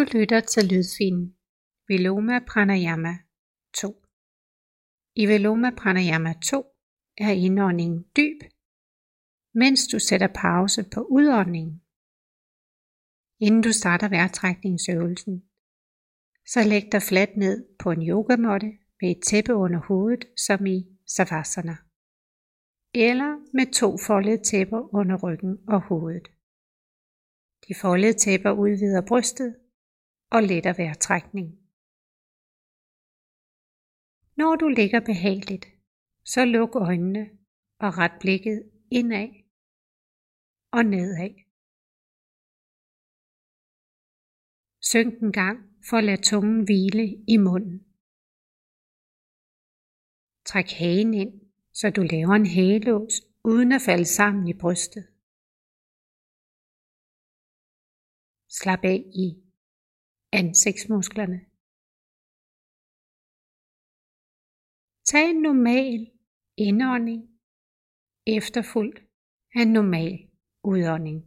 Du lytter til lydfilen Viloma Pranayama 2. I Viloma Pranayama 2 er indåndingen dyb, mens du sætter pause på udåndingen. Inden du starter vejrtrækningsøvelsen, så læg dig fladt ned på en yogamåtte med et tæppe under hovedet, som i Savasana. Eller med to foldede tæpper under ryggen og hovedet. De foldede tæpper udvider brystet og letter vejrtrækning. Når du ligger behageligt, så luk øjnene og ret blikket indad og nedad. Synk en gang for at lade tungen hvile i munden. Træk hagen ind, så du laver en hagelås uden at falde sammen i brystet. Slap af i ansigtsmusklerne. Tag en normal indånding efterfulgt af en normal udånding.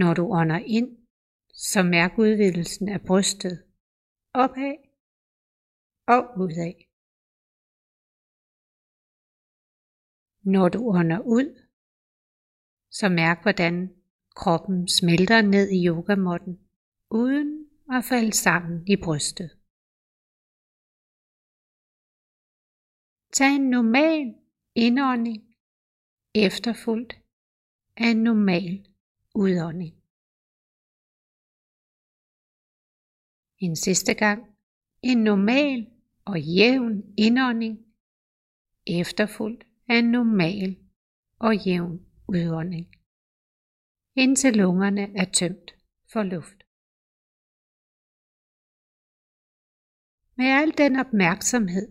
Når du ånder ind, så mærk udvidelsen af brystet opad og udad. Når du ånder ud, så mærk hvordan kroppen smelter ned i yogamotten, uden at falde sammen i brystet. Tag en normal indånding efterfulgt af en normal udånding. En sidste gang en normal og jævn indånding efterfulgt af en normal og jævn udånding, indtil lungerne er tømt for luft. Med al den opmærksomhed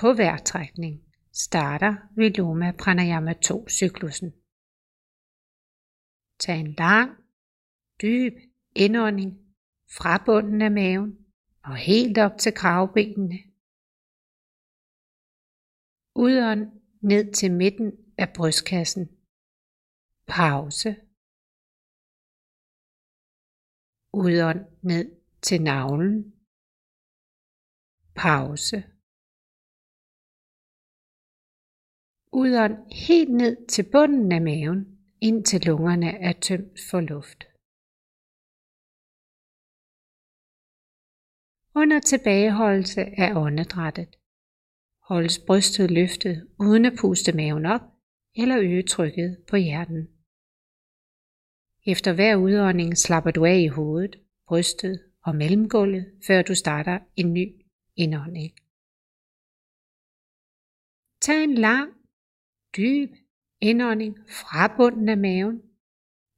på vejrtrækning starter Viloma Pranayama 2 cyklusen. Tag en lang, dyb indånding fra bunden af maven og helt op til kravbenene. Udånd ned til midten af brystkassen. Pause. Udånd ned til navlen. Pause. Udånd helt ned til bunden af maven, indtil lungerne er tømt for luft. Under tilbageholdelse af åndedrættet holdes brystet løftet uden at puste maven op eller øge trykket på hjerten. Efter hver udånding slapper du af i hovedet, brystet og mellemgulvet, før du starter en ny indånding. Tag en lang, dyb indånding fra bunden af maven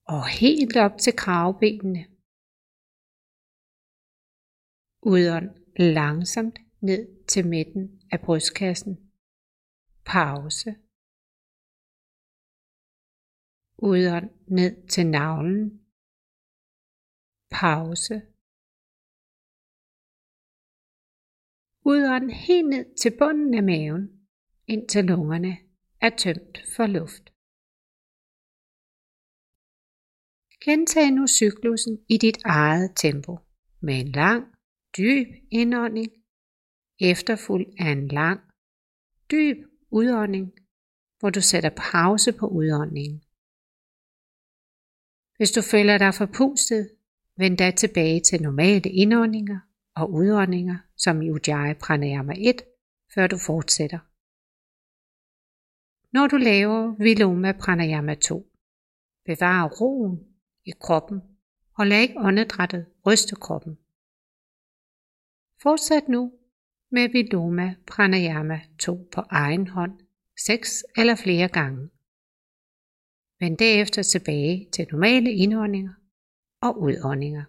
og helt op til kravbenene. Udånd langsomt ned til midten af brystkassen. Pause. Udånd ned til navlen. Pause. Udånd helt ned til bunden af maven, indtil lungerne er tømt for luft. Gentag nu cyklusen i dit eget tempo med en lang, dyb indånding, efterfulgt af en lang, dyb udånding, hvor du sætter pause på udåndingen. Hvis du føler dig forpustet, vend da tilbage til normale indåndinger og udåndinger, som i Ujjayi Pranayama 1, før du fortsætter. Når du laver Viloma Pranayama 2, bevar roen i kroppen og lad ikke åndedrættet ryste kroppen. Fortsæt nu med Viloma Pranayama 2 på egen hånd, seks eller flere gange. Vend derefter tilbage til normale indåndinger og udåndinger.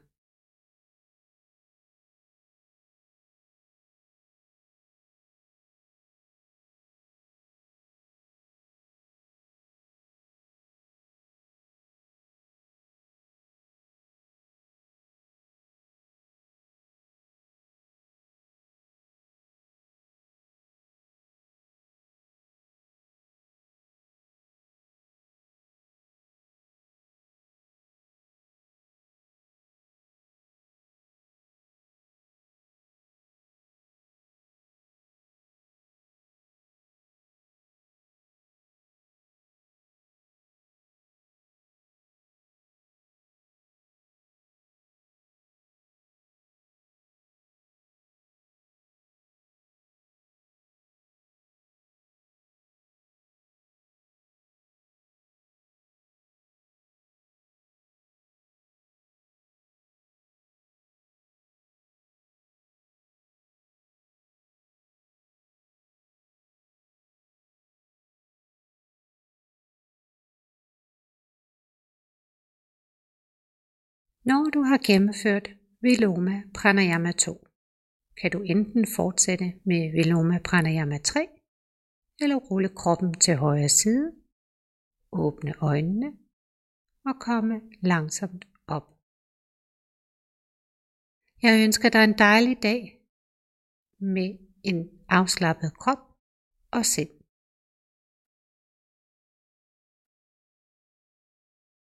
Når du har gennemført Viloma Pranayama 2, kan du enten fortsætte med Viloma Pranayama 3, eller rulle kroppen til højre side, åbne øjnene og komme langsomt op. Jeg ønsker dig en dejlig dag med en afslappet krop og sind.